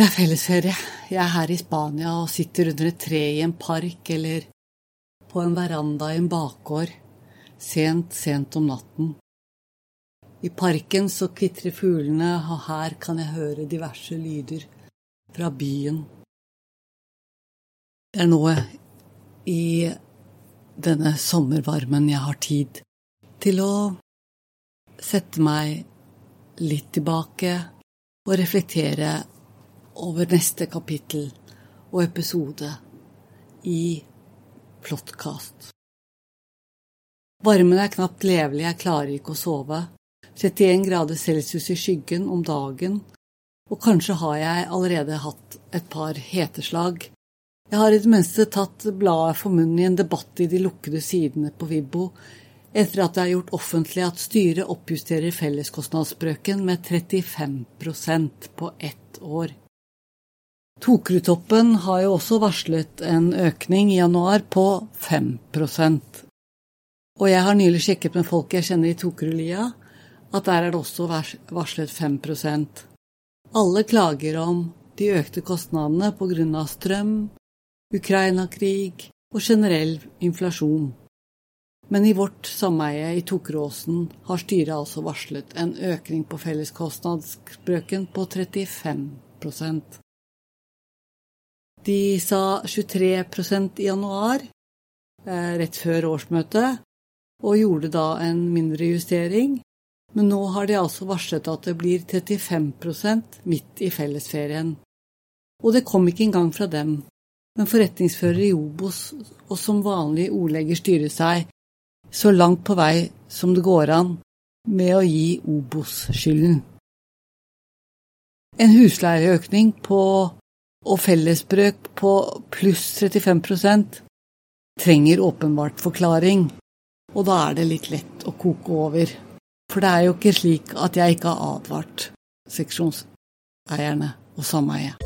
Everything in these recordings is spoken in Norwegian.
Det er fellesferie. Jeg er her i Spania og sitter under et tre i en park eller på en veranda i en bakgård sent, sent om natten. I parken så kvitrer fuglene, og her kan jeg høre diverse lyder fra byen. Det er nå i denne sommervarmen jeg har tid til å sette meg litt tilbake og reflektere over neste kapittel og episode i Plottkast. Varmen er knapt levelig, jeg klarer ikke å sove. 31 grader celsius i skyggen om dagen, og kanskje har jeg allerede hatt et par heteslag. Jeg har i det minste tatt bladet for munnen i en debatt i de lukkede sidene på Vibbo, etter at det er gjort offentlig at styret oppjusterer felleskostnadsbrøken med 35% på ett år. Tokerudtoppen har jo også varslet en økning i januar på 5% Og jeg har nylig sjekket med folk jeg kjenner i Tokerudlia, at der er det også varslet 5% Alle klager om de økte kostnadene av strøm, Ukraina-krig og generell inflasjon. Men i vårt sameie i Tokeråsen har styret altså varslet en økning på felleskostnadsbrøken på 35 de sa 23% i januar, eh, rett før årsmøtet, og gjorde da en mindre justering. Men nå har de altså varslet at det blir 35% midt i fellesferien. Og det kom ikke engang fra dem, men forretningsfører i Obos, og som vanlig ordlegger styrer seg så langt på vei som det går an med å gi Obos skylden. En husleieøkning på og fellesbrøk på pluss 35% trenger åpenbart forklaring, og da er det litt lett å koke over. For det er jo ikke slik at jeg ikke har advart seksjonseierne og sameie.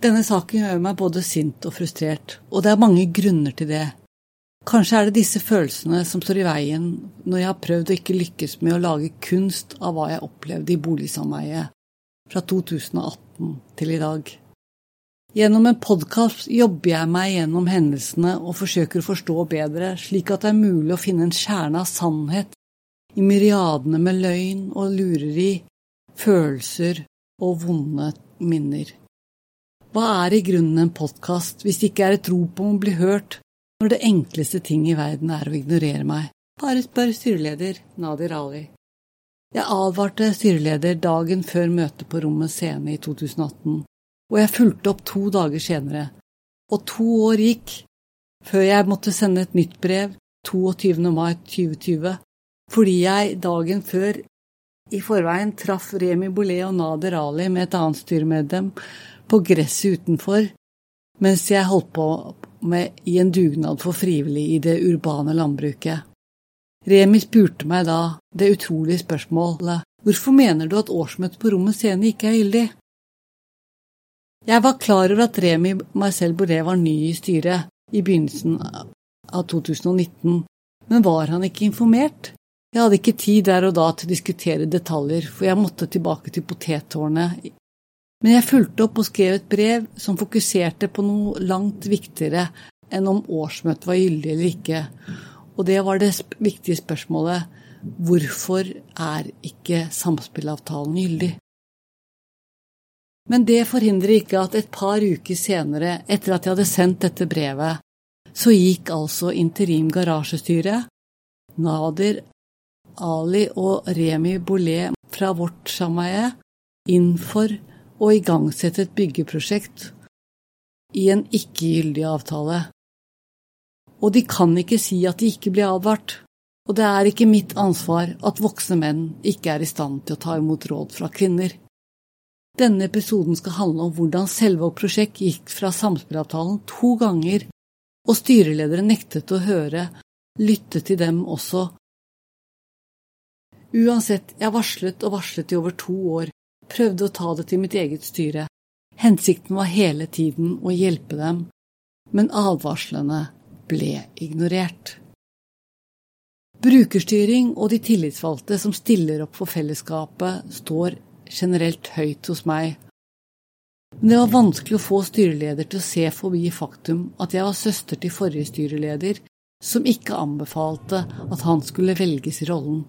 Denne saken gjør meg både sint og frustrert, og det er mange grunner til det. Kanskje er det disse følelsene som står i veien når jeg har prøvd å ikke lykkes med å lage kunst av hva jeg opplevde i boligsameiet fra 2018 til i dag. Gjennom en podkast jobber jeg meg gjennom hendelsene og forsøker å forstå bedre, slik at det er mulig å finne en kjerne av sannhet i myriadene med løgn og lureri, følelser og vonde minner. Hva er i grunnen en podkast hvis det ikke er et rop om å bli hørt, når det enkleste ting i verden er å ignorere meg? Bare spør styreleder Nadir Ali. Jeg advarte styreleder dagen før møtet på Rommet Scene i 2018, og jeg fulgte opp to dager senere. Og to år gikk før jeg måtte sende et nytt brev 22. mai 2020, fordi jeg dagen før i forveien traff Remi Bollet og Nader Ali med et annet styremedlem på gresset utenfor mens jeg holdt på med i en dugnad for frivillig i det urbane landbruket. Remi spurte meg da det utrolige spørsmålet hvorfor mener du at årsmøtet på Rommet Scene ikke er gyldig? Jeg var klar over at Remi Marcel Boré var ny i styret i begynnelsen av 2019, men var han ikke informert? Jeg hadde ikke tid der og da til å diskutere detaljer, for jeg måtte tilbake til potettårnet men jeg fulgte opp og skrev et brev som fokuserte på noe langt viktigere enn om årsmøtet var gyldig eller ikke, og det var det viktige spørsmålet hvorfor er ikke samspillavtalen gyldig? Men det forhindrer ikke at et par uker senere, etter at jeg hadde sendt dette brevet, så gikk altså interim garasjestyre, Nader Ali og Remi Bolet fra vårt sameie inn for å igangsette et byggeprosjekt i en ikke-gyldig avtale. Og de kan ikke si at de ikke blir advart, og det er ikke mitt ansvar at voksne menn ikke er i stand til å ta imot råd fra kvinner. Denne episoden skal handle om hvordan selve prosjekt gikk fra samspillavtalen to ganger, og styreledere nektet å høre, lytte til dem også. Uansett, jeg varslet og varslet i over to år, prøvde å ta det til mitt eget styre. Hensikten var hele tiden å hjelpe dem, men advarslene ble ignorert. Brukerstyring og de tillitsvalgte som stiller opp for fellesskapet, står generelt høyt hos meg. Men det var vanskelig å få styreleder til å se forbi faktum at jeg var søster til forrige styreleder, som ikke anbefalte at han skulle velges i rollen.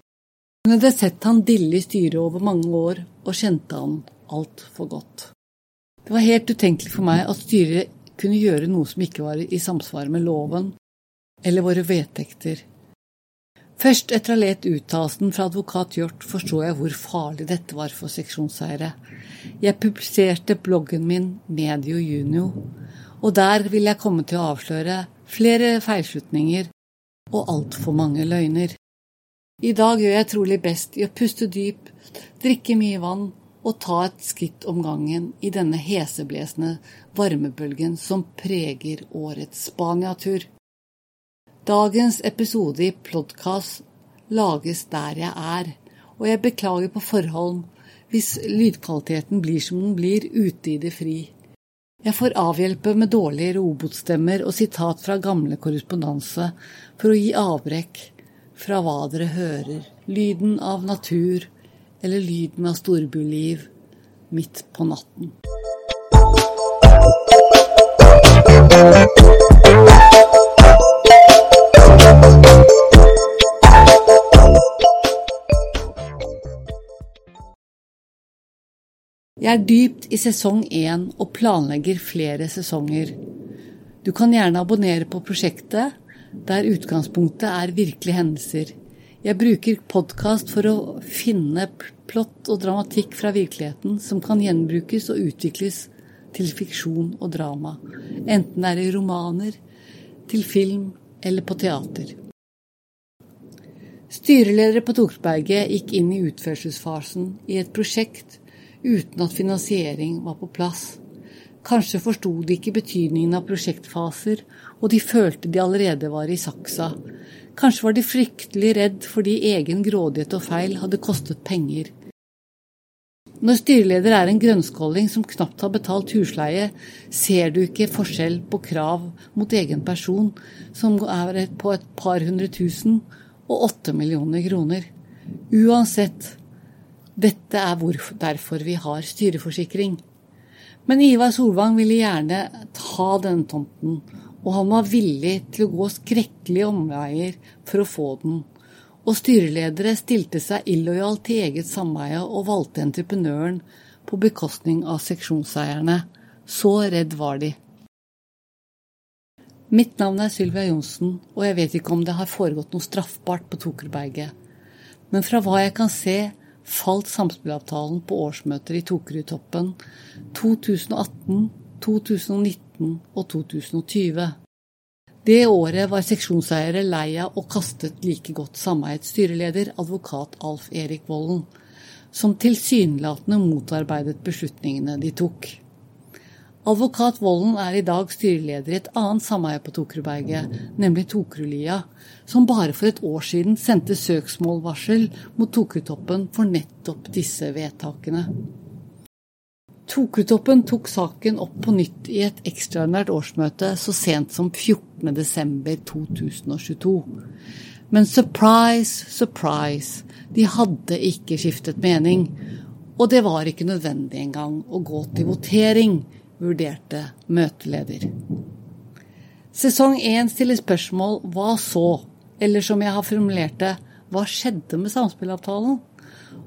Hun hadde sett han dille i styret over mange år, og kjente han altfor godt. Det var helt utenkelig for meg at styret kunne gjøre noe som ikke var i samsvar med loven eller våre vedtekter. Først etter å ha lest uttalelsen fra advokat Hjort, forsto jeg hvor farlig dette var for seksjonseiere. Jeg publiserte bloggen min medio junio, og der vil jeg komme til å avsløre flere feilslutninger og altfor mange løgner. I dag gjør jeg trolig best i å puste dypt, drikke mye vann og ta et skritt om gangen i denne heseblesende varmebølgen som preger årets Spania-tur. Dagens episode i Plodkast lages der jeg er, og jeg beklager på forhånd hvis lydkvaliteten blir som den blir ute i det fri. Jeg får avhjelpe med dårlige robotstemmer og sitat fra gamle korrespondanse for å gi avbrekk fra hva dere hører, lyden av natur eller lyden av storbyliv midt på natten. Jeg er dypt i sesong én og planlegger flere sesonger. Du kan gjerne abonnere på prosjektet, der utgangspunktet er virkelige hendelser. Jeg bruker podkast for å finne plott og dramatikk fra virkeligheten som kan gjenbrukes og utvikles til fiksjon og drama, enten det er i romaner, til film eller på teater. Styreledere på Torsberget gikk inn i utførselsfasen i et prosjekt uten at finansiering var på plass. Kanskje forsto de ikke betydningen av prosjektfaser, og de følte de allerede var i saksa. Kanskje var de fryktelig redd fordi egen grådighet og feil hadde kostet penger. Når styreleder er en grønnskolling som knapt har betalt husleie, ser du ikke forskjell på krav mot egen person, som er på et par hundre tusen, og åtte millioner kroner. Uansett dette er derfor vi har styreforsikring. Men Ivar Solvang ville gjerne ta denne tomten, og han var villig til å gå skrekkelige omveier for å få den. Og styreledere stilte seg illojalt til eget sameie og valgte entreprenøren på bekostning av seksjonseierne. Så redd var de. Mitt navn er Sylvia Johnsen, og jeg vet ikke om det har foregått noe straffbart på Tokerberget. Men fra hva jeg kan se, falt samspillavtalen på årsmøter i Tokerudtoppen 2018, 2019 og 2020. Det året var seksjonseiere lei av og kastet like godt sameiets styreleder, advokat Alf Erik Volden, som tilsynelatende motarbeidet beslutningene de tok. Advokat Volden er i dag styreleder i et annet sameie på Tokerudberget, nemlig Tokerudlia, som bare for et år siden sendte søksmålvarsel mot Tokerudtoppen for nettopp disse vedtakene. Tokerudtoppen tok saken opp på nytt i et ekstraordinært årsmøte så sent som 14.12.2022. Men surprise, surprise, de hadde ikke skiftet mening. Og det var ikke nødvendig engang å gå til votering vurderte møteleder. Sesong én stiller spørsmål hva så, eller som jeg har formulert det, hva skjedde med samspillavtalen?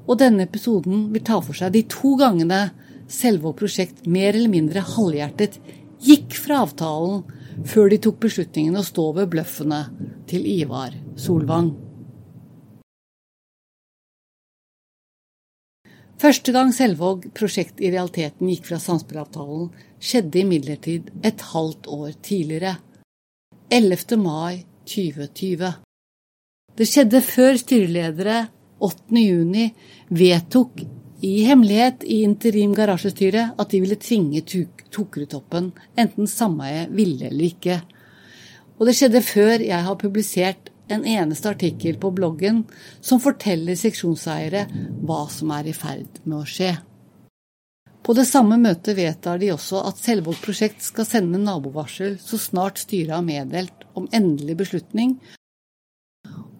Og denne episoden vil ta for seg de to gangene selve prosjekt mer eller mindre halvhjertet gikk fra avtalen før de tok beslutningen å stå ved bløffene til Ivar Solvang. Første gang Selvåg prosjekt i realiteten gikk fra samspillavtalen, skjedde imidlertid et halvt år tidligere, 11. mai 2020. Det skjedde før styreledere 8. juni vedtok i hemmelighet i interim garasjestyre at de ville tvinge Tokerudtoppen, enten sameiet ville eller ikke. Og det skjedde før jeg har publisert en eneste artikkel på bloggen som forteller seksjonseiere hva som er i ferd med å skje. På det samme møtet vedtar de også at Selvåg prosjekt skal sende nabovarsel så snart styret har meddelt om endelig beslutning,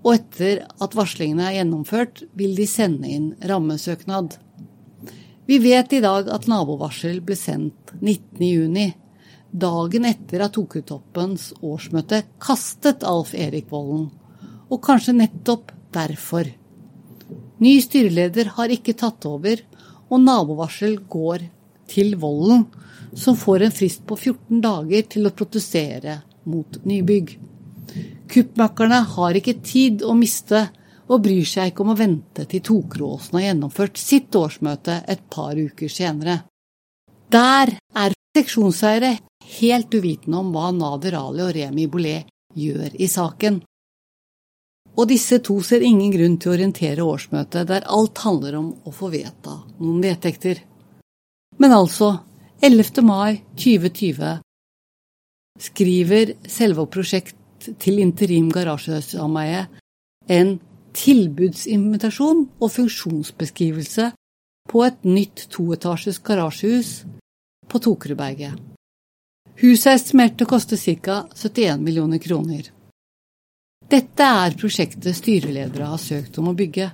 og etter at varslingene er gjennomført, vil de sende inn rammesøknad. Vi vet i dag at nabovarsel ble sendt 19.6, dagen etter at Tokutoppens årsmøte kastet Alf Erik Vollen, og kanskje nettopp derfor. Ny styreleder har ikke tatt over, og nabovarsel går til Volden, som får en frist på 14 dager til å protestere mot nybygg. Kuppmakerne har ikke tid å miste og bryr seg ikke om å vente til Tokeråsen har gjennomført sitt årsmøte et par uker senere. Der er seksjonseiere helt uvitende om hva Nader Ali og Remi Boulé gjør i saken. Og disse to ser ingen grunn til å orientere årsmøtet der alt handler om å få vedta noen vedtekter. Men altså, 11. mai 2020 skriver selve prosjekt til interim garasjesameie en tilbudsinvitasjon og funksjonsbeskrivelse på et nytt toetasjes garasjehus på Tokerudberget. Huset er estimert til å koste ca. 71 millioner kroner. Dette er prosjektet styreledere har søkt om å bygge.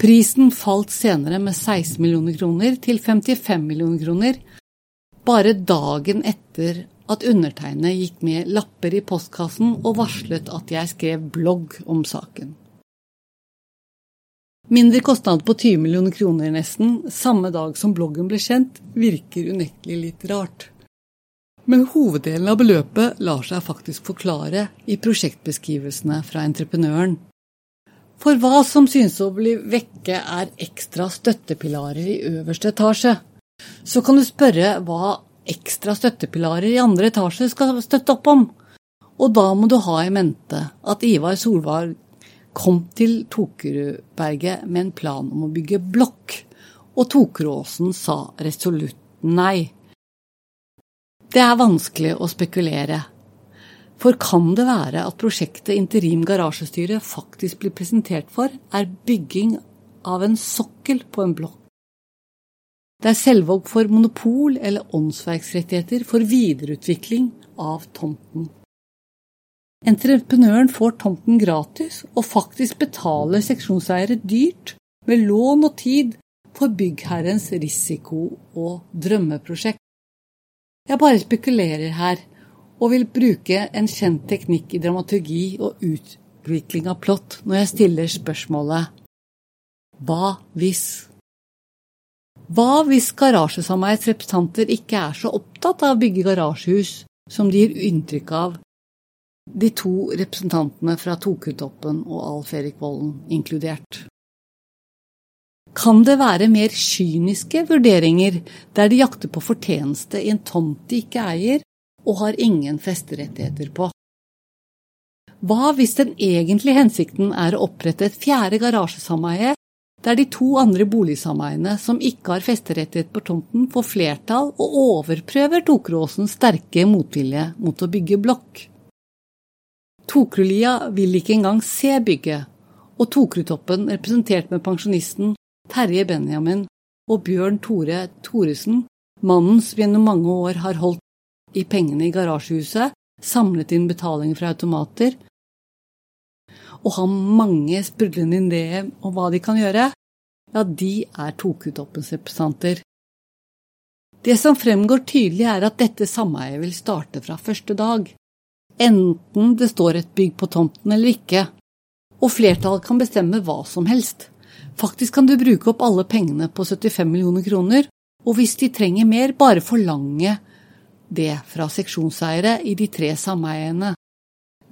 Prisen falt senere med 16 millioner kroner til 55 millioner kroner, bare dagen etter at undertegnede gikk med lapper i postkassen og varslet at jeg skrev blogg om saken. Mindre kostnad på 20 millioner kroner nesten, samme dag som bloggen ble kjent, virker unektelig litt rart. Men hoveddelen av beløpet lar seg faktisk forklare i prosjektbeskrivelsene fra entreprenøren. For hva som synes å bli vekke er ekstra støttepilarer i øverste etasje. Så kan du spørre hva ekstra støttepilarer i andre etasje skal støtte opp om. Og da må du ha i mente at Ivar Solvang kom til Tokerudberget med en plan om å bygge blokk, og Tokeråsen sa resolutt nei. Det er vanskelig å spekulere, for kan det være at prosjektet Interim garasjestyre faktisk blir presentert for, er bygging av en sokkel på en blokk? Der Selvåg får monopol eller åndsverksrettigheter for videreutvikling av tomten. Entreprenøren får tomten gratis, og faktisk betaler seksjonseiere dyrt med lån og tid for byggherrens risiko- og drømmeprosjekt. Jeg bare spekulerer her, og vil bruke en kjent teknikk i dramaturgi og utvikling av plott når jeg stiller spørsmålet Hva hvis? Hva hvis garasjesameiets representanter ikke er så opptatt av å bygge garasjehus som de gir inntrykk av de to representantene fra Tokutoppen og Alf Erik Vollen inkludert. Kan det være mer kyniske vurderinger der de jakter på fortjeneste i en tomt de ikke eier og har ingen festerettigheter på? Hva hvis den egentlige hensikten er å opprette et fjerde garasjesameie der de to andre boligsameiene som ikke har festerettighet på tomten, får flertall og overprøver Tokeråsens sterke motvilje mot å bygge blokk? Tokerudlia vil ikke engang se bygget, og Tokerudtoppen, representert med pensjonisten Terje Benjamin og Bjørn Tore Thoresen, mannen som gjennom mange år har holdt i pengene i garasjehuset, samlet inn betalinger fra automater, og har mange sprudlende ideer om hva de kan gjøre, ja, de er Tokutoppens representanter. Det som fremgår tydelig, er at dette sameiet vil starte fra første dag enten det står et bygg på tomten eller ikke, og flertallet kan bestemme hva som helst. Faktisk kan du bruke opp alle pengene på 75 millioner kroner, og hvis de trenger mer, bare forlange det fra seksjonseiere i de tre sameiene.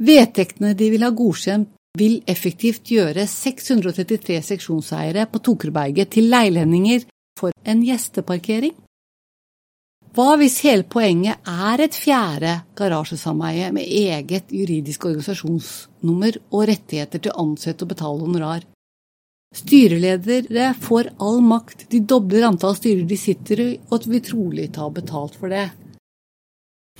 Vedtektene de vil ha godkjent, vil effektivt gjøre 633 seksjonseiere på Tokerberget til leilendinger for en gjesteparkering. Hva hvis hele poenget er et fjerde garasjesameie med eget juridisk organisasjonsnummer og rettigheter til å ansette og betale honorar? Styreledere får all makt, de dobler antall styrer de sitter i, og vil trolig ta betalt for det.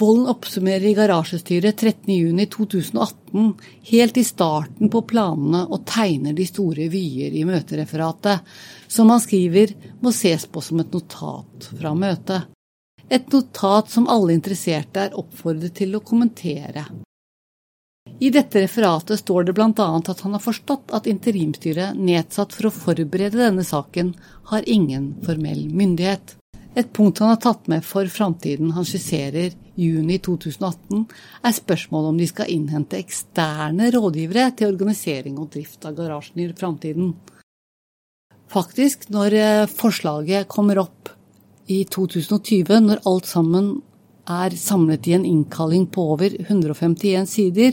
Volden oppsummerer i garasjestyret 13.6.2018 helt i starten på planene og tegner de store vyer i møtereferatet, som han skriver må ses på som et notat fra møtet. Et notat som alle interesserte er oppfordret til å kommentere. I dette referatet står det bl.a. at han har forstått at interimstyret, nedsatt for å forberede denne saken, har ingen formell myndighet. Et punkt han har tatt med for framtiden han skisserer juni 2018, er spørsmålet om de skal innhente eksterne rådgivere til organisering og drift av garasjen i framtiden. Faktisk, når eh, forslaget kommer opp i 2020, når alt sammen er samlet i en innkalling på over 151 sider,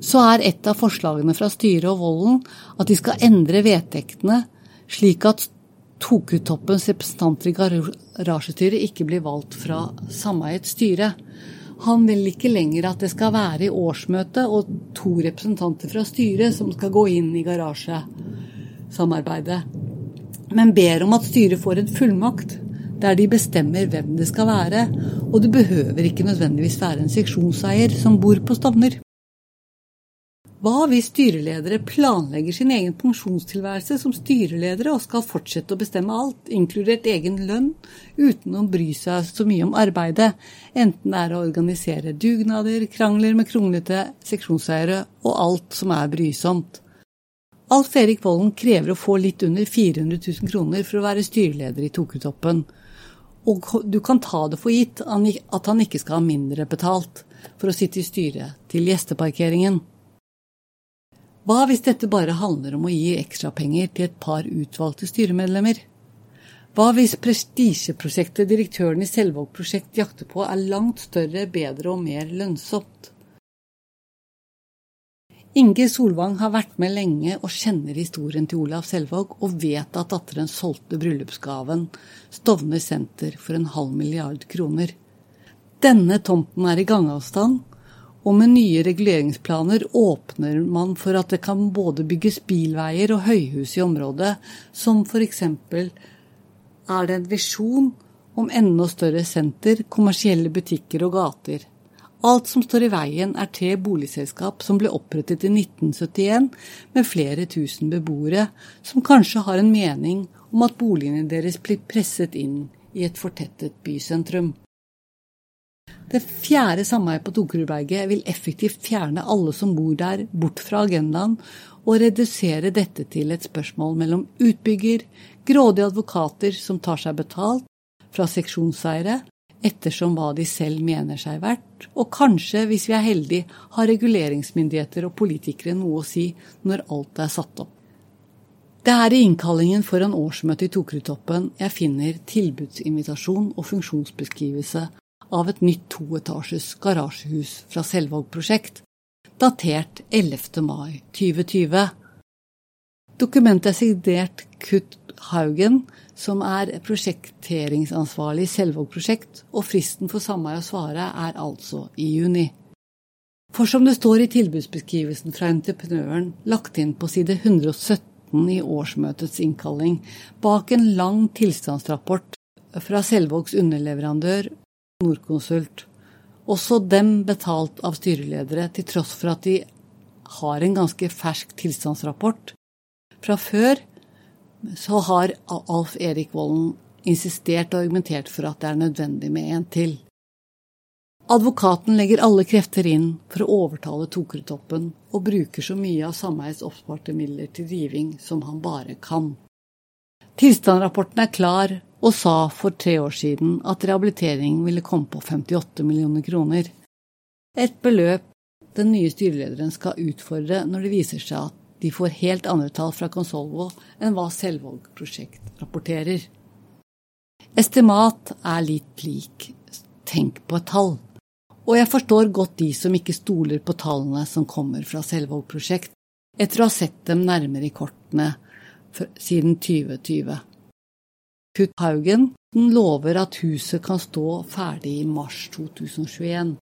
så er et av forslagene fra styret og Volden at de skal endre vedtektene slik at Tokutoppens representanter i garasjestyret ikke blir valgt fra sameiets styre. Han vil ikke lenger at det skal være i årsmøtet og to representanter fra styret som skal gå inn i garasjesamarbeidet, men ber om at styret får en fullmakt der de bestemmer hvem det skal være, og det behøver ikke nødvendigvis være en seksjonseier som bor på Stovner. Hva hvis styreledere planlegger sin egen pensjonstilværelse som styreledere og skal fortsette å bestemme alt, inkludert egen lønn, uten å bry seg så mye om arbeidet, enten det er å organisere dugnader, krangler med kronglete seksjonseiere og alt som er brysomt? Alf Erik Vollen krever å få litt under 400 000 kroner for å være styreleder i Tokutoppen, og du kan ta det for gitt at han ikke skal ha mindre betalt for å sitte i styret til gjesteparkeringen. Hva hvis dette bare handler om å gi ekstrapenger til et par utvalgte styremedlemmer? Hva hvis prestisjeprosjektet direktøren i Selvåg prosjekt jakter på er langt større, bedre og mer lønnsomt? Inge Solvang har vært med lenge og kjenner historien til Olav Selvåg, og vet at datteren solgte bryllupsgaven Stovner senter for en halv milliard kroner. Denne tomten er i gangavstand, og med nye reguleringsplaner åpner man for at det kan både bygges bilveier og høyhus i området, som f.eks. er det en visjon om enda større senter, kommersielle butikker og gater. Alt som står i veien er tre boligselskap som ble opprettet i 1971 med flere tusen beboere, som kanskje har en mening om at boligene deres blir presset inn i et fortettet bysentrum. Det fjerde sameiet på Tokerudberget vil effektivt fjerne alle som bor der, bort fra agendaen, og redusere dette til et spørsmål mellom utbygger, grådige advokater som tar seg betalt fra seksjonseiere, ettersom hva de selv mener seg verdt, og kanskje, hvis vi er heldige, har reguleringsmyndigheter og politikere noe å si når alt er satt opp. Det er i innkallingen foran årsmøtet i Tokerudtoppen jeg finner tilbudsinvitasjon og funksjonsbeskrivelse av et nytt toetasjes garasjehus fra Selvåg prosjekt, datert 11. mai 2020. Dokumentet er signert Kutt Haugen, som er prosjekteringsansvarlig i Selvåg prosjekt, og fristen for sameie å svare er altså i juni. For som det står i tilbudsbeskrivelsen fra entreprenøren, lagt inn på side 117 i årsmøtets innkalling, bak en lang tilstandsrapport fra Selvågs underleverandør Norconsult. Også dem betalt av styreledere, til tross for at de har en ganske fersk tilstandsrapport. Fra før så har Alf Erik Volden insistert og argumentert for at det er nødvendig med en til. Advokaten legger alle krefter inn for å overtale tokretoppen og bruker så mye av sameiets oppsparte midler til riving som han bare kan. Tilstandsrapporten er klar, og sa for tre år siden at rehabilitering ville komme på 58 millioner kroner. Et beløp den nye styrelederen skal utfordre når det viser seg at de får helt andre tall fra Consolvo enn hva Selvåg prosjekt rapporterer. Estimat er litt lik tenk på et tall, og jeg forstår godt de som ikke stoler på tallene som kommer fra Selvåg prosjekt, etter å ha sett dem nærmere i kortene siden 2020. Kutt Haugen lover at huset kan stå ferdig i mars 2021.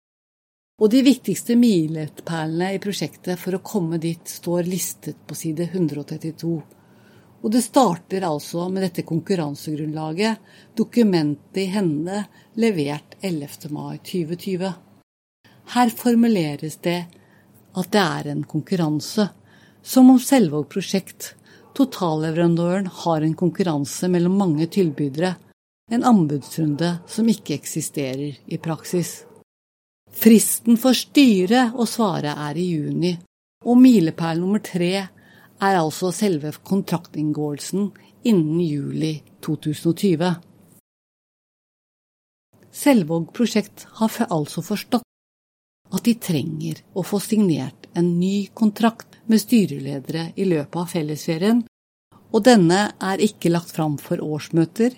Og de viktigste milepælene i prosjektet for å komme dit står listet på side 132. Og det starter altså med dette konkurransegrunnlaget, dokumentet i hendene, levert 11. mai 2020. Her formuleres det at det er en konkurranse, som om Selvåg prosjekt, totalleverandøren, har en konkurranse mellom mange tilbydere, en anbudsrunde som ikke eksisterer i praksis. Fristen for styret å svare er i juni, og milepæl nummer tre er altså selve kontraktinngåelsen innen juli 2020. Selvåg prosjekt har altså forstått at de trenger å få signert en ny kontrakt med styreledere i løpet av fellesferien, og denne er ikke lagt fram for årsmøter,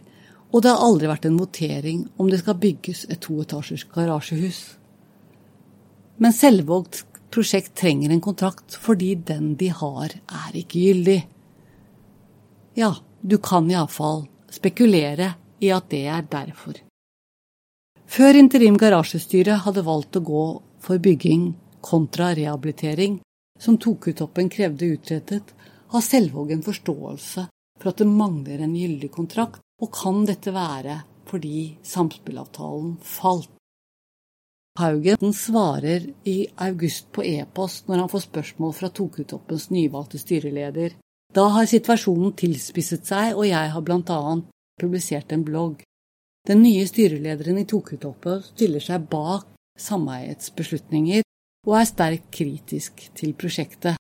og det har aldri vært en votering om det skal bygges et toetasjers garasjehus. Men selvvalgt prosjekt trenger en kontrakt fordi den de har, er ikke gyldig. Ja, du kan iallfall spekulere i at det er derfor. Før interim garasjestyre hadde valgt å gå for bygging kontra rehabilitering, som Tokutoppen krevde utrettet, har Selvåg en forståelse for at det mangler en gyldig kontrakt, og kan dette være fordi samspillavtalen falt. Haugen svarer i august på e-post når han får spørsmål fra Tokutoppens nyvalgte styreleder. Da har situasjonen tilspisset seg, og jeg har blant annet publisert en blogg. Den nye styrelederen i Tokutoppen stiller seg bak sameiets beslutninger og er sterkt kritisk til prosjektet.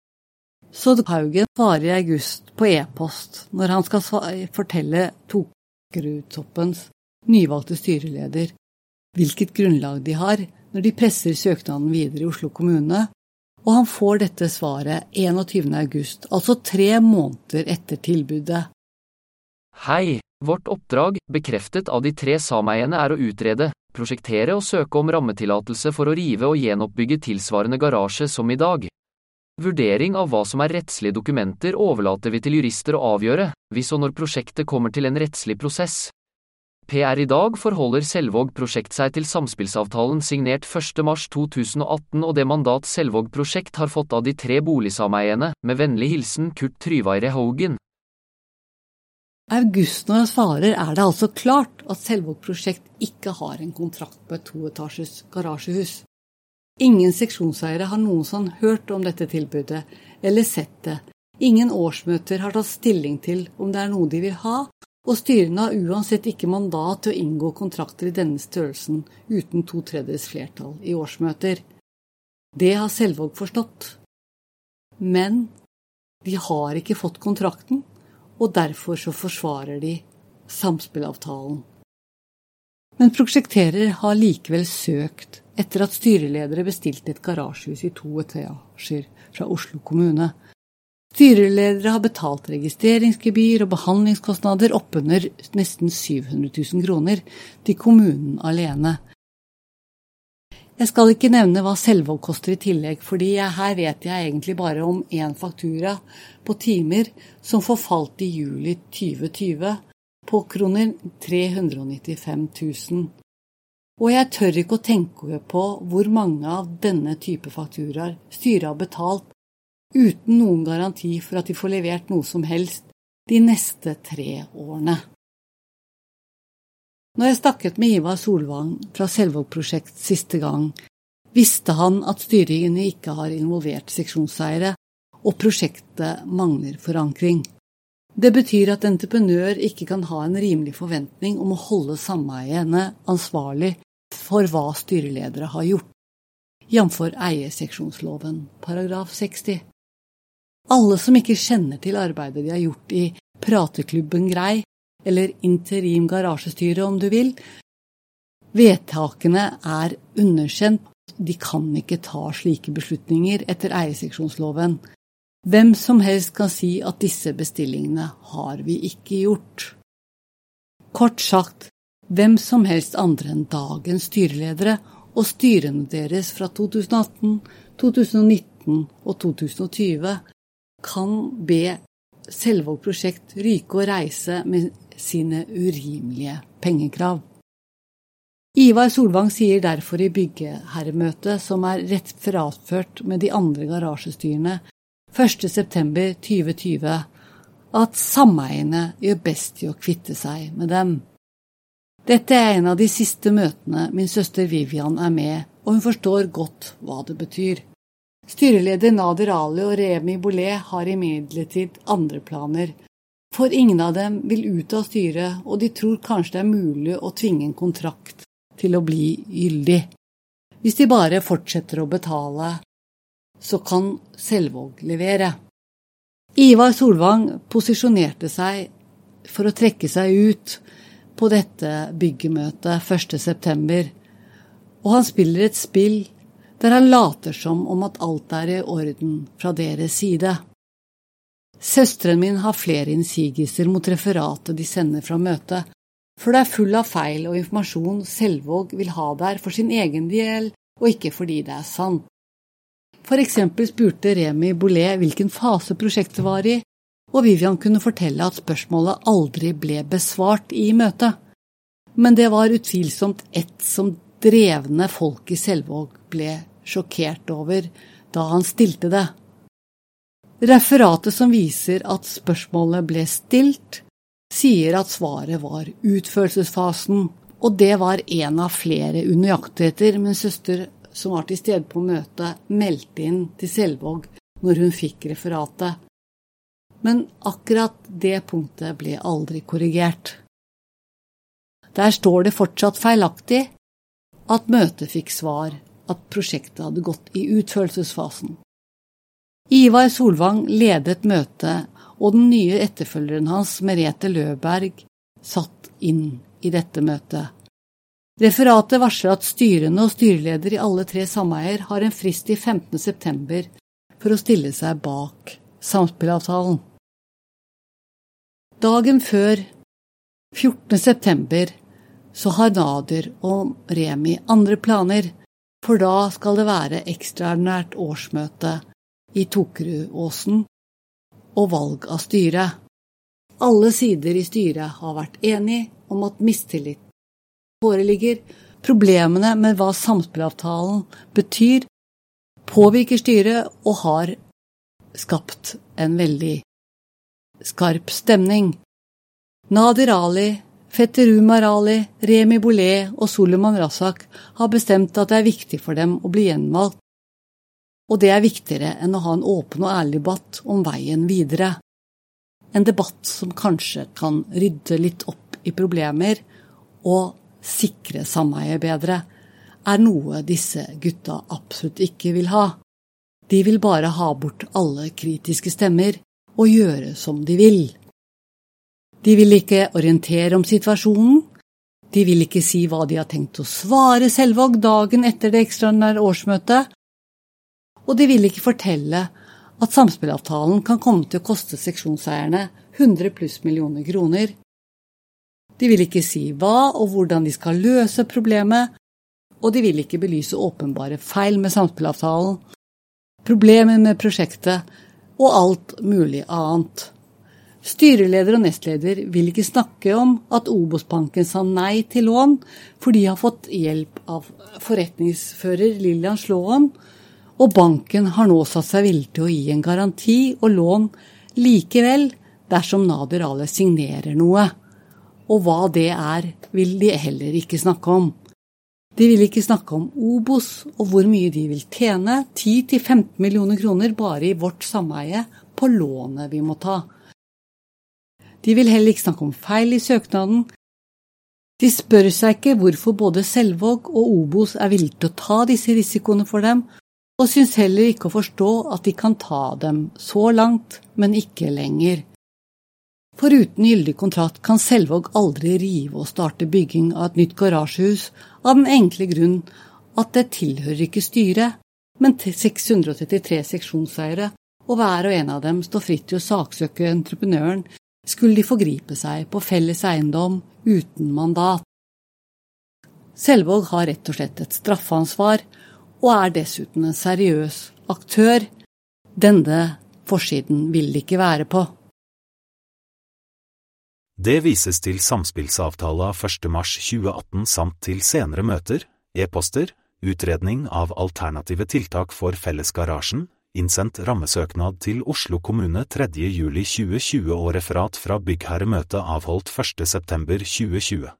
Så Haugen svarer i august på e-post når han skal fortelle Tokerudtoppens nyvalgte styreleder hvilket grunnlag de har når de presser søknaden videre i Oslo kommune, og han får dette svaret 21. august, altså tre måneder etter tilbudet. Hei, vårt oppdrag, bekreftet av de tre sameiene, er å utrede, prosjektere og søke om rammetillatelse for å rive og gjenoppbygge tilsvarende garasje som i dag. Vurdering av hva som er rettslige dokumenter overlater vi til jurister å avgjøre, hvis og når prosjektet kommer til en rettslig prosess. Per i dag forholder Selvåg prosjekt seg til samspillsavtalen signert 1.3.2018 og det mandat Selvåg prosjekt har fått av de tre boligsameiene, med vennlig hilsen Kurt Tryvaire Haugen jeg svarer, er det altså klart at Selvåg prosjekt ikke har en kontrakt på et toetasjes garasjehus. Ingen seksjonseiere har noensinne hørt om dette tilbudet, eller sett det. Ingen årsmøter har tatt stilling til om det er noe de vil ha, og styrene har uansett ikke mandat til å inngå kontrakter i denne størrelsen uten to tredjedels flertall i årsmøter. Det har Selvåg forstått. Men de har ikke fått kontrakten, og derfor så forsvarer de samspillavtalen. Men prosjekterer har likevel søkt etter at styreledere bestilte et garasjehus i to etasjer fra Oslo kommune. Styreledere har betalt registreringsgebyr og behandlingskostnader oppunder nesten 700 000 kroner til kommunen alene. Jeg skal ikke nevne hva Selvåg koster i tillegg, fordi her vet jeg egentlig bare om én faktura på timer som forfalt i juli 2020 på kroner 395 000. Og jeg tør ikke å tenke på hvor mange av denne type fakturaer styret har betalt uten noen garanti for at de får levert noe som helst de neste tre årene. Når jeg snakket med Ivar Solvang fra Selvåg prosjekt siste gang, visste han at styringene ikke har involvert seksjonseiere, og prosjektet mangler forankring. Det betyr at entreprenør ikke kan ha en rimelig forventning om å holde sameiene ansvarlig for hva styreledere har gjort, jf. eierseksjonsloven paragraf 60. Alle som ikke kjenner til arbeidet de har gjort i Prateklubben Grei, eller interim garasjestyre om du vil. Vedtakene er underkjent, de kan ikke ta slike beslutninger etter eierseksjonsloven. Hvem som helst kan si at disse bestillingene har vi ikke gjort. Kort sagt, hvem som helst andre enn dagens styreledere og styrene deres fra 2018, 2019 og 2020 kan be Selvåg prosjekt ryke og reise med sine urimelige pengekrav. Ivar Solvang sier derfor i byggeherremøtet, som er referatført med de andre garasjestyrene 1.9.2020, at sameiene gjør best i å kvitte seg med dem. Dette er en av de siste møtene min søster Vivian er med, og hun forstår godt hva det betyr. Styreleder Nader Ali og Remi Bollet har imidlertid andre planer, for ingen av dem vil ut av styret, og de tror kanskje det er mulig å tvinge en kontrakt til å bli gyldig. Hvis de bare fortsetter å betale, så kan Selvåg levere. Ivar Solvang posisjonerte seg for å trekke seg ut på dette byggemøtet 1.9., og han spiller et spill der han later som om at alt er i orden fra deres side. Søsteren min har flere innsigelser mot referatet de sender fra møtet, for det er full av feil og informasjon Selvåg vil ha der for sin egen del og ikke fordi det er sant. For eksempel spurte Remi Bollet hvilken fase prosjektet var i, og Vivian kunne fortelle at spørsmålet aldri ble besvart i møtet. Men det var utvilsomt ett som drevne folk i Selvåg ble sjokkert over da han stilte det. Referatet som viser at spørsmålet ble stilt, sier at svaret var utførelsesfasen, og det var en av flere unøyaktigheter min søster, som var til stede på møtet, meldte inn til Selvåg når hun fikk referatet. Men akkurat det punktet ble aldri korrigert. Der står det fortsatt feilaktig at møtet fikk svar at prosjektet hadde gått i utførelsesfasen. Ivar Solvang ledet møtet, og den nye etterfølgeren hans, Merete Løberg, satt inn i dette møtet. Referatet varsler at styrene og styreleder i alle tre sameier har en frist i 15. september for å stille seg bak samspillavtalen. Dagen før, 14. september, så har Nader og Remi andre planer, for da skal det være ekstraordinært årsmøte i Tokerudåsen og valg av styre. Alle sider i styret har vært enige om at mistillit foreligger. Problemene med hva samspillavtalen betyr, påvirker styret og har skapt en veldig skarp stemning. Nadir Ali, Fetter Umar Ali, Remi Bollet og Suleman Razak har bestemt at det er viktig for dem å bli gjenvalgt og det er viktigere enn å ha en åpen og ærlig debatt om veien videre. En debatt som kanskje kan rydde litt opp i problemer og sikre sameiet bedre, er noe disse gutta absolutt ikke vil ha. De vil bare ha bort alle kritiske stemmer og gjøre som de vil. De vil ikke orientere om situasjonen, de vil ikke si hva de har tenkt å svare Selvåg dagen etter det ekstraordinære årsmøtet, og de vil ikke fortelle at samspillavtalen kan komme til å koste seksjonseierne 100 pluss millioner kroner. De vil ikke si hva og hvordan de skal løse problemet, og de vil ikke belyse åpenbare feil med samspillavtalen, problemer med prosjektet og alt mulig annet. Styreleder og nestleder vil ikke snakke om at Obos-banken sa nei til lån, for de har fått hjelp av forretningsfører Lillian Slåen, og banken har nå satt seg villig til å gi en garanti og lån likevel dersom Nader Ale signerer noe. Og hva det er, vil de heller ikke snakke om. De vil ikke snakke om Obos og hvor mye de vil tjene, 10-15 millioner kroner bare i vårt sameie på lånet vi må ta. De vil heller ikke snakke om feil i søknaden. De spør seg ikke hvorfor både Selvåg og Obos er villige til å ta disse risikoene for dem, og syns heller ikke å forstå at de kan ta dem så langt, men ikke lenger. Foruten gyldig kontrakt kan Selvåg aldri rive og starte bygging av et nytt garasjehus av den enkle grunn at det tilhører ikke styret, men til 633 seksjonseiere, og hver og en av dem står fritt til å saksøke entreprenøren skulle de forgripe seg på felles eiendom uten mandat. Selvåg har rett og slett et straffansvar, og er dessuten en seriøs aktør. Denne forsiden vil det ikke være på. Det vises til samspillsavtala 1. mars 2018 samt til senere møter, e-poster, utredning av alternative tiltak for fellesgarasjen, innsendt rammesøknad til Oslo kommune 3. juli 2020 og referat fra byggherremøtet avholdt 1. september 2020.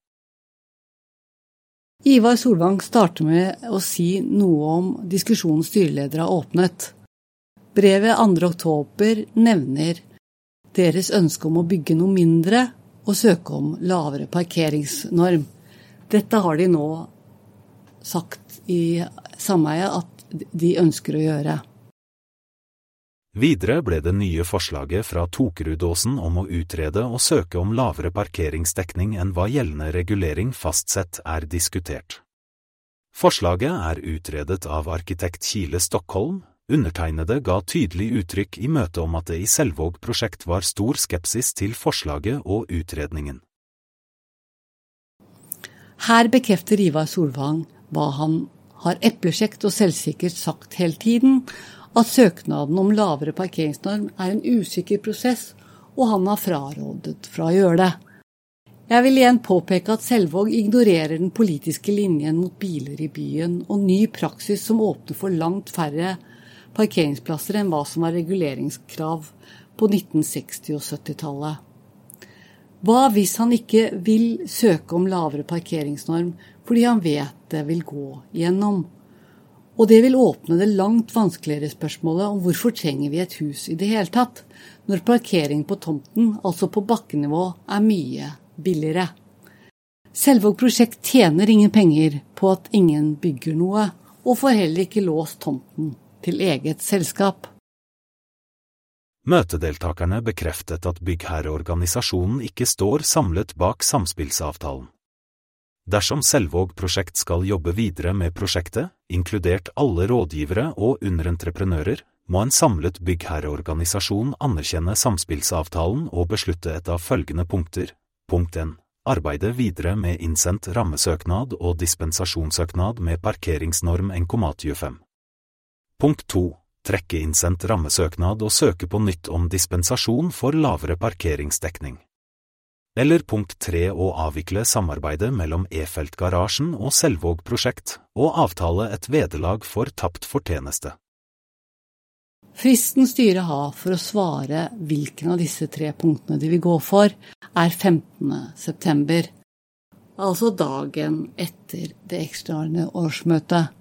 Ivar Solvang starter med å si noe om diskusjonen styreledere har åpnet. Brevet 2.10 nevner deres ønske om å bygge noe mindre og søke om lavere parkeringsnorm. Dette har de nå sagt i sameiet at de ønsker å gjøre. Videre ble det nye forslaget fra Tokerudåsen om å utrede og søke om lavere parkeringsdekning enn hva gjeldende regulering fastsett er diskutert. Forslaget er utredet av arkitekt Kile Stockholm, Undertegnede ga tydelig uttrykk i møtet om at det i Selvåg prosjekt var stor skepsis til forslaget og utredningen. Her bekrefter Ivar Solvang hva han har eplekjekt og selvsikkert sagt hele tiden, at søknaden om lavere parkeringsnorm er en usikker prosess, og han har frarådet fra å gjøre det. Jeg vil igjen påpeke at Selvåg ignorerer den politiske linjen mot biler i byen og ny praksis som åpner for langt færre parkeringsplasser enn hva som var reguleringskrav på 1960- og 70-tallet. Hva hvis han ikke vil søke om lavere parkeringsnorm fordi han vet det vil gå gjennom? Og det vil åpne det langt vanskeligere spørsmålet om hvorfor trenger vi et hus i det hele tatt, når parkering på tomten, altså på bakkenivå, er mye billigere. Selvåg prosjekt tjener ingen penger på at ingen bygger noe, og får heller ikke låst tomten til eget selskap. Møtedeltakerne bekreftet at byggherreorganisasjonen ikke står samlet bak samspillsavtalen. Dersom Selvåg prosjekt skal jobbe videre med prosjektet, inkludert alle rådgivere og underentreprenører, må en samlet byggherreorganisasjon anerkjenne samspillsavtalen og beslutte et av følgende punkter. Punkt 1. Arbeide videre med innsendt rammesøknad og dispensasjonssøknad med parkeringsnorm 1,25. Punkt 2. Trekke innsendt rammesøknad og søke på nytt om dispensasjon for lavere parkeringsdekning. Eller punkt tre Å avvikle samarbeidet mellom E-feltgarasjen og Selvåg prosjekt, og avtale et vederlag for tapt fortjeneste. Fristen styret har for å svare hvilken av disse tre punktene de vil gå for, er 15. september, altså dagen etter det ekstraordinære årsmøtet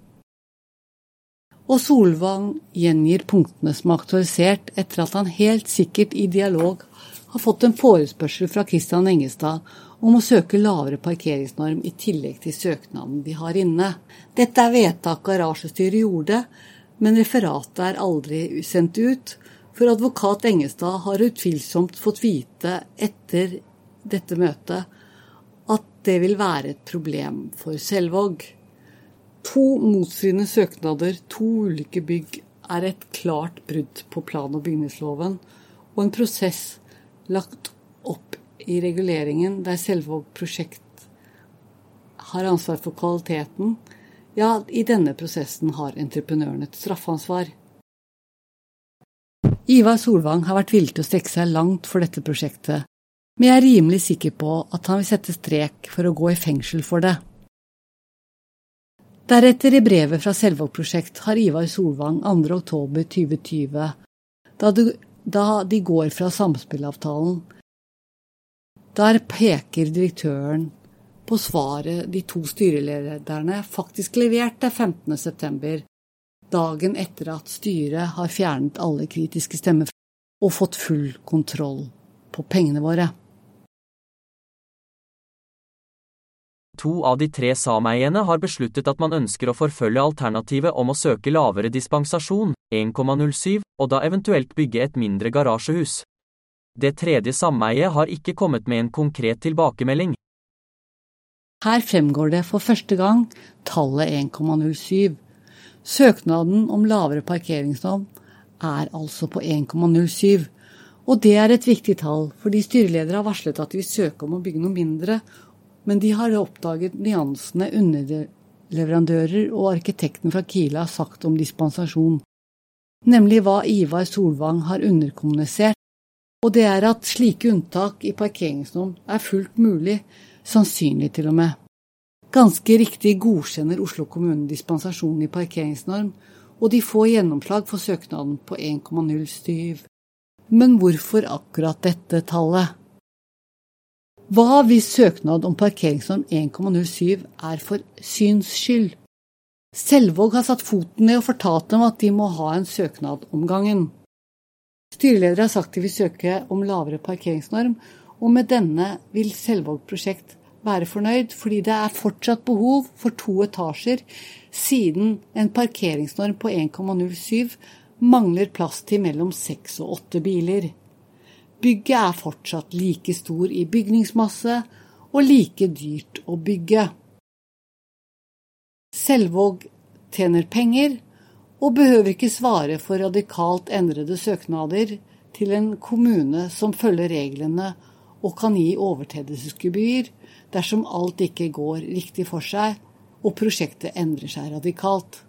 og Solvang gjengir punktene som er aktualisert etter at han helt sikkert i dialog har fått en forespørsel fra Kristian Engestad om å søke lavere parkeringsnorm i tillegg til søknaden de har inne. Dette er vedtak garasjestyret gjorde, men referatet er aldri sendt ut, for advokat Engestad har utvilsomt fått vite etter dette møtet at det vil være et problem for Selvåg. To motstridende søknader, to ulike bygg, er et klart brudd på plan- og bygningsloven, og en prosess lagt opp i reguleringen der Selvåg prosjekt har ansvar for kvaliteten. Ja, i denne prosessen har entreprenøren et straffansvar. Ivar Solvang har vært villig til å strekke seg langt for dette prosjektet, men jeg er rimelig sikker på at han vil sette strek for å gå i fengsel for det. Deretter i brevet fra Selvåg prosjekt har Ivar Solvang 2.10.2020, da, da de går fra samspillavtalen. Der peker direktøren på svaret de to styrelederne faktisk leverte 15.9., dagen etter at styret har fjernet alle kritiske stemmer og fått full kontroll på pengene våre. To av de tre sameiene har besluttet at man ønsker å forfølge alternativet om å søke lavere dispensasjon, 1,07, og da eventuelt bygge et mindre garasjehus. Det tredje sameiet har ikke kommet med en konkret tilbakemelding. Her fremgår det for første gang tallet 1,07. Søknaden om lavere parkeringsnorm er altså på 1,07. Og det er et viktig tall, fordi styreledere har varslet at de vil søke om å bygge noe mindre, men de har oppdaget nyansene underleverandører og arkitekten fra Kila har sagt om dispensasjon, nemlig hva Ivar Solvang har underkommunisert, og det er at slike unntak i parkeringsnorm er fullt mulig, sannsynlig til og med. Ganske riktig godkjenner Oslo kommune dispensasjonen i parkeringsnorm, og de får gjennomslag for søknaden på 1,07. Men hvorfor akkurat dette tallet? Hva hvis søknad om parkeringsnorm 1,07 er for syns skyld? Selvåg har satt foten ned og fortalt dem at de må ha en søknad om gangen. Styreleder har sagt de vil søke om lavere parkeringsnorm, og med denne vil Selvåg prosjekt være fornøyd, fordi det er fortsatt behov for to etasjer, siden en parkeringsnorm på 1,07 mangler plass til mellom seks og åtte biler. Bygget er fortsatt like stor i bygningsmasse og like dyrt å bygge. Selvåg tjener penger og behøver ikke svare for radikalt endrede søknader til en kommune som følger reglene og kan gi overtredelsesgebyr dersom alt ikke går riktig for seg og prosjektet endrer seg radikalt.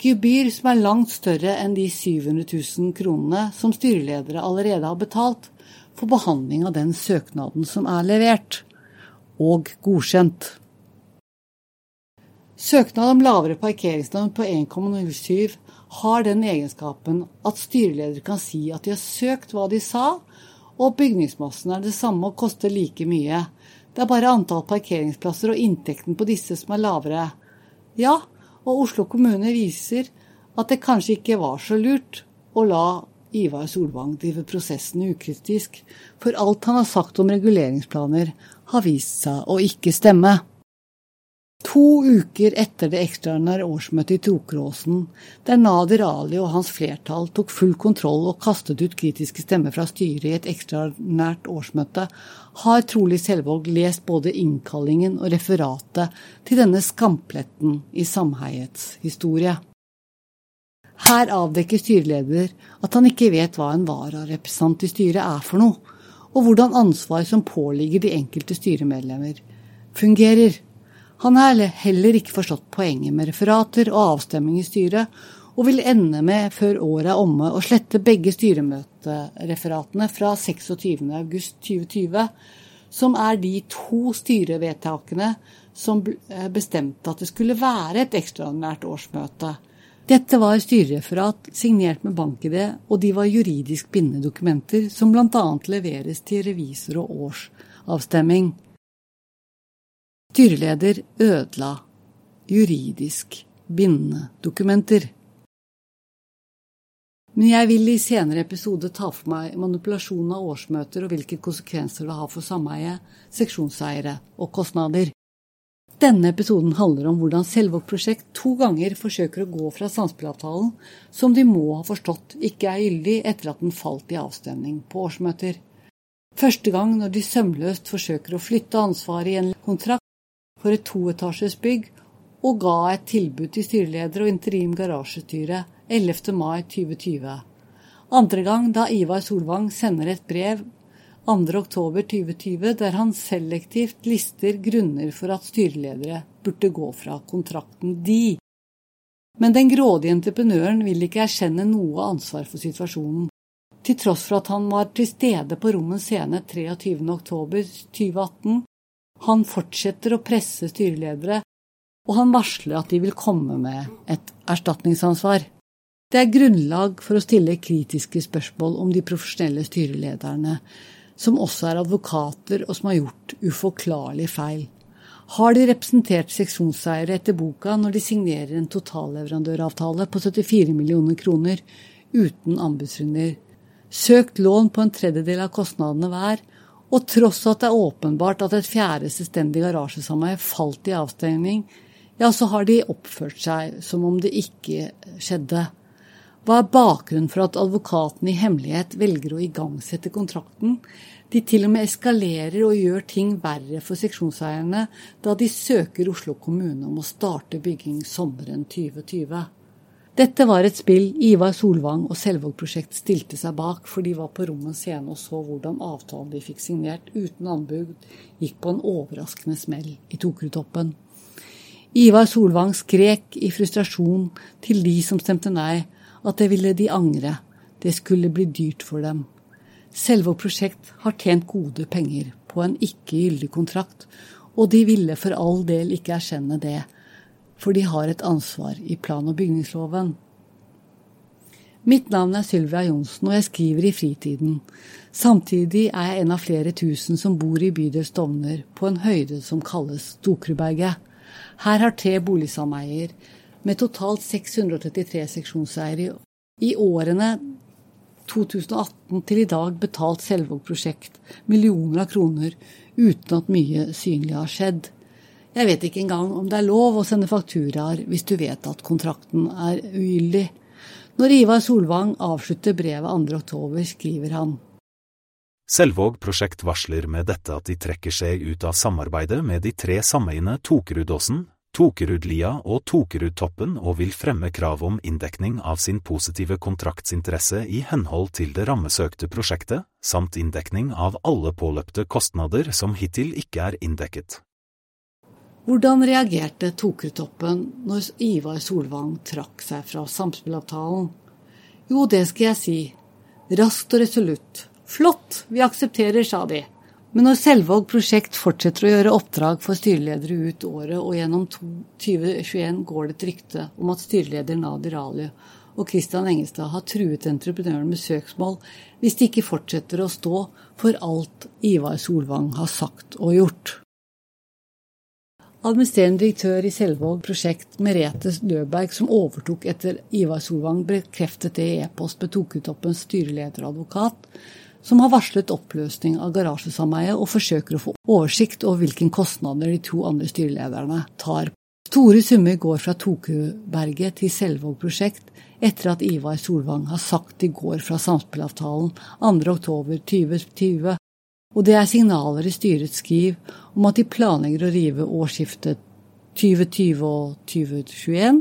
Gebyr som er langt større enn de 700 000 kronene som styreledere allerede har betalt for behandling av den søknaden som er levert og godkjent. Søknad om lavere parkeringsnorm på 1,07 har den egenskapen at styreleder kan si at de har søkt hva de sa, og bygningsmassen er det samme og koster like mye. Det er bare antall parkeringsplasser og inntekten på disse som er lavere. Ja, og Oslo kommune viser at det kanskje ikke var så lurt å la Ivar Solvang drive prosessen ukritisk, for alt han har sagt om reguleringsplaner har vist seg å ikke stemme. To uker etter det ekstraordinære årsmøtet i Tokeråsen, der Nader Ali og hans flertall tok full kontroll og kastet ut kritiske stemmer fra styret i et ekstraordinært årsmøte, har trolig Selvåg lest både innkallingen og referatet til denne skampletten i samheiets historie. Her avdekker styreleder at han ikke vet hva en vararepresentant i styret er for noe, og hvordan ansvar som påligger de enkelte styremedlemmer, fungerer. Han har heller ikke forstått poenget med referater og avstemning i styret, og vil ende med, før året er omme, å slette begge styremøtereferatene fra 26.8.2020, som er de to styrevedtakene som eh, bestemte at det skulle være et ekstraordinært årsmøte. Dette var styrereferat signert med bank-ID, og de var juridisk bindende dokumenter som bl.a. leveres til revisor og årsavstemming. Styreleder ødela juridisk bindende dokumenter. Men jeg vil i senere episode ta for meg manipulasjon av årsmøter og hvilke konsekvenser det har for sameie, seksjonseiere og kostnader. Denne episoden handler om hvordan Selvåg prosjekt to ganger forsøker å gå fra samspillavtalen, som de må ha forstått ikke er gyldig etter at den falt i avstemning på årsmøter. Første gang når de sømløst forsøker å flytte ansvaret i en kontrakt for et toetasjes bygg og ga et tilbud til styreleder og interim garasjestyre 11. mai 2020. Andre gang da Ivar Solvang sender et brev 2. oktober 2020 der han selektivt lister grunner for at styreledere burde gå fra kontrakten de. Men den grådige entreprenøren vil ikke erkjenne noe ansvar for situasjonen. Til tross for at han var til stede på Rommens scene 23. oktober 2018 han fortsetter å presse styreledere, og han varsler at de vil komme med et erstatningsansvar. Det er grunnlag for å stille kritiske spørsmål om de profesjonelle styrelederne, som også er advokater og som har gjort uforklarlige feil. Har de representert seksjonseiere etter boka når de signerer en totalleverandøravtale på 74 millioner kroner uten anbudsrunder, søkt lån på en tredjedel av kostnadene hver og tross at det er åpenbart at et fjerde selvstendig garasjesameie falt i avstengning, ja, så har de oppført seg som om det ikke skjedde. Hva er bakgrunnen for at advokaten i hemmelighet velger å igangsette kontrakten? De til og med eskalerer og gjør ting verre for seksjonseierne da de søker Oslo kommune om å starte bygging sommeren 2020. Dette var et spill Ivar Solvang og Selvåg prosjekt stilte seg bak, for de var på rommet scene og så hvordan avtalen de fikk signert uten anbud, gikk på en overraskende smell i Tokerudtoppen. Ivar Solvang skrek i frustrasjon til de som stemte nei, at det ville de angre, det skulle bli dyrt for dem. Selvåg prosjekt har tjent gode penger på en ikke gyldig kontrakt, og de ville for all del ikke erkjenne det for de har et ansvar i plan- og bygningsloven. Mitt navn er Sylvia Johnsen, og jeg skriver i fritiden. Samtidig er jeg en av flere tusen som bor i bydel Stovner, på en høyde som kalles Stokruberget. Her har tre boligsameier, med totalt 633 seksjonseiere, i årene 2018 til i dag betalt Selvåg prosjekt millioner av kroner uten at mye synlig har skjedd. Jeg vet ikke engang om det er lov å sende fakturaer hvis du vet at kontrakten er ugyldig. Når Ivar Solvang avslutter brevet 2.10, skriver han. Selvåg prosjekt varsler med dette at de trekker seg ut av samarbeidet med de tre sameiene Tokerudåsen, Tokerudlia og Tokerudtoppen og vil fremme krav om inndekning av sin positive kontraktsinteresse i henhold til det rammesøkte prosjektet, samt inndekning av alle påløpte kostnader som hittil ikke er inndekket. Hvordan reagerte Tokerudtoppen når Ivar Solvang trakk seg fra samspillavtalen? Jo, det skal jeg si. Raskt og resolutt. Flott, vi aksepterer, sa de. Men når Selvåg prosjekt fortsetter å gjøre oppdrag for styreledere ut året, og gjennom 2021 går det et rykte om at styreleder Nadir Ali og Kristian Engestad har truet entreprenøren med søksmål hvis de ikke fortsetter å stå for alt Ivar Solvang har sagt og gjort. Administrerende direktør i Selvåg prosjekt, Merete Løberg, som overtok etter Ivar Solvang, bekreftet det i e-post med Tokutoppens styreleder og advokat, som har varslet oppløsning av garasjesameiet og forsøker å få oversikt over hvilke kostnader de to andre styrelederne tar. Store summer går fra Tokuberget til Selvåg prosjekt etter at Ivar Solvang har sagt de går fra samspillavtalen 2.10.2020, og det er signaler i styrets skriv om at de planlegger å rive årsskiftet 2020 og 2021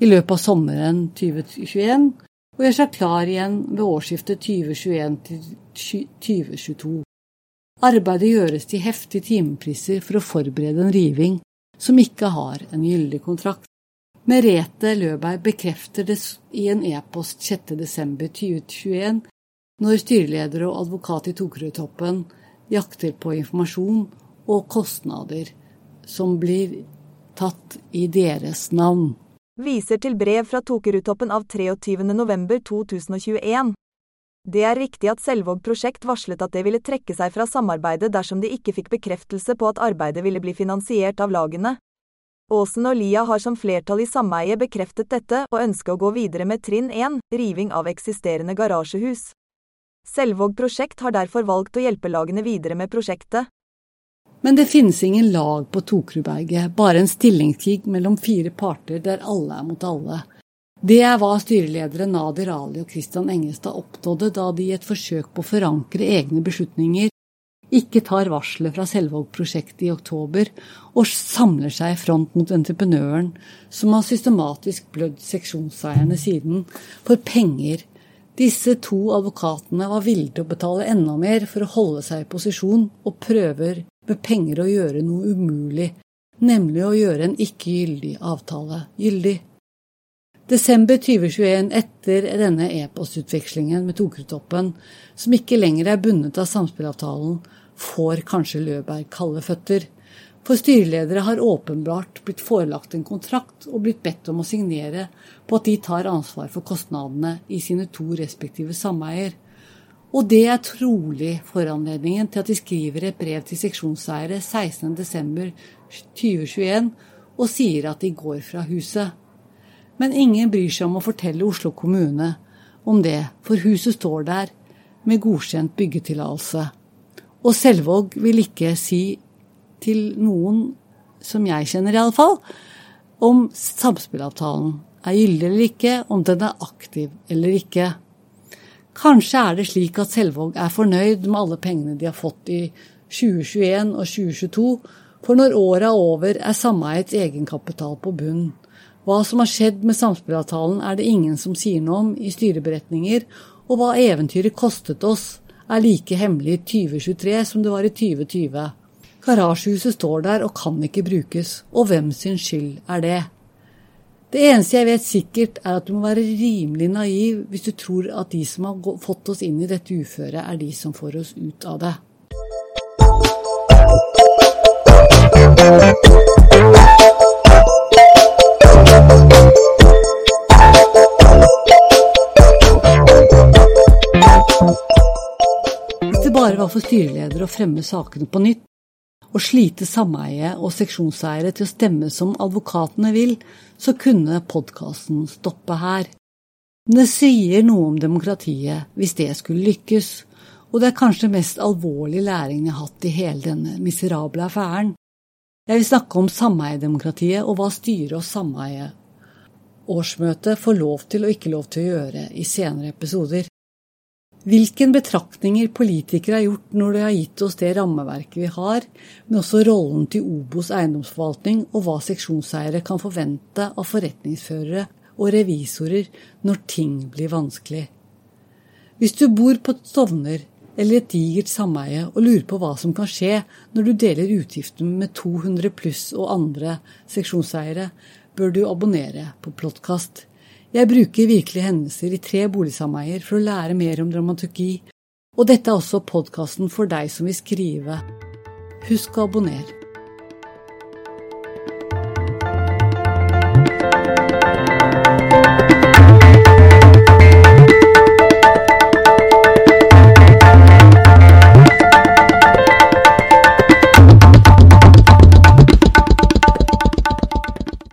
i løpet av sommeren 2021 og gjør seg klar igjen ved årsskiftet 2021 til 2022. Arbeidet gjøres til heftige timepriser for å forberede en riving som ikke har en gyldig kontrakt. Merete Løberg bekrefter det i en e-post 6.12.2021 når styreleder og advokat i Tokerudtoppen jakter på informasjon og kostnader som blir tatt i deres navn viser til brev fra Tokerudtoppen av 23.11.2021. Det er riktig at Selvåg prosjekt varslet at det ville trekke seg fra samarbeidet dersom de ikke fikk bekreftelse på at arbeidet ville bli finansiert av lagene. Åsen og Lia har som flertall i sameiet bekreftet dette og ønsker å gå videre med trinn 1, riving av eksisterende garasjehus. Selvåg prosjekt har derfor valgt å hjelpe lagene videre med prosjektet. Men det finnes ingen lag på Tokerudberget, bare en stillingskrig mellom fire parter der alle er mot alle. Det er hva styreledere Nadir Ali og Christian Engestad oppnådde da de i et forsøk på å forankre egne beslutninger ikke tar varselet fra Selvåg-prosjektet i oktober og samler seg i front mot entreprenøren, som har systematisk blødd seksjonseierne siden, for penger. Disse to advokatene var villige til å betale enda mer for å holde seg i posisjon, og prøver med penger å gjøre noe umulig, nemlig å gjøre en ikke gyldig avtale gyldig. Desember 2021, etter denne e-postutvekslingen med Tokretoppen, som ikke lenger er bundet av samspillavtalen, får kanskje Løberg kalde føtter. For styreledere har åpenbart blitt forelagt en kontrakt og blitt bedt om å signere på at de tar ansvar for kostnadene i sine to respektive sameier. Og det er trolig foranledningen til at de skriver et brev til seksjonseiere 16.12.2021 og sier at de går fra huset. Men ingen bryr seg om å fortelle Oslo kommune om det, for huset står der med godkjent byggetillatelse. Og Selvåg vil ikke si til noen, som jeg kjenner i alle fall, om samspillavtalen er gyldig eller ikke, om den er aktiv eller ikke. Kanskje er det slik at Selvåg er fornøyd med alle pengene de har fått i 2021 og 2022, for når året er over, er sameiets egenkapital på bunn. Hva som har skjedd med samspillavtalen er det ingen som sier noe om i styreberetninger, og hva eventyret kostet oss er like hemmelig i 2023 som det var i 2020. Garasjehuset står der og kan ikke brukes, og hvem sin skyld er det? Det eneste jeg vet sikkert, er at du må være rimelig naiv hvis du tror at de som har fått oss inn i dette uføret, er de som får oss ut av det. Hvis det bare var for styreleder å fremme sakene på nytt, og slite sameie og seksjonseiere til å stemme som advokatene vil, så kunne podkasten stoppe her. Men det sier noe om demokratiet hvis det skulle lykkes, og det er kanskje den mest alvorlige læringen jeg har hatt i hele denne miserable affæren. Jeg vil snakke om sameiedemokratiet og hva styret og sameie årsmøtet får lov til og ikke lov til å gjøre i senere episoder. Hvilke betraktninger politikere har gjort når de har gitt oss det rammeverket vi har, men også rollen til Obos eiendomsforvaltning og hva seksjonseiere kan forvente av forretningsførere og revisorer når ting blir vanskelig. Hvis du bor på Stovner eller et digert sameie og lurer på hva som kan skje når du deler utgiftene med 200 pluss og andre seksjonseiere, bør du abonnere på Plottkast. Jeg bruker virkelige hendelser i tre boligsameier for å lære mer om dramaturgi, og dette er også podkasten for deg som vil skrive. Husk å abonnere.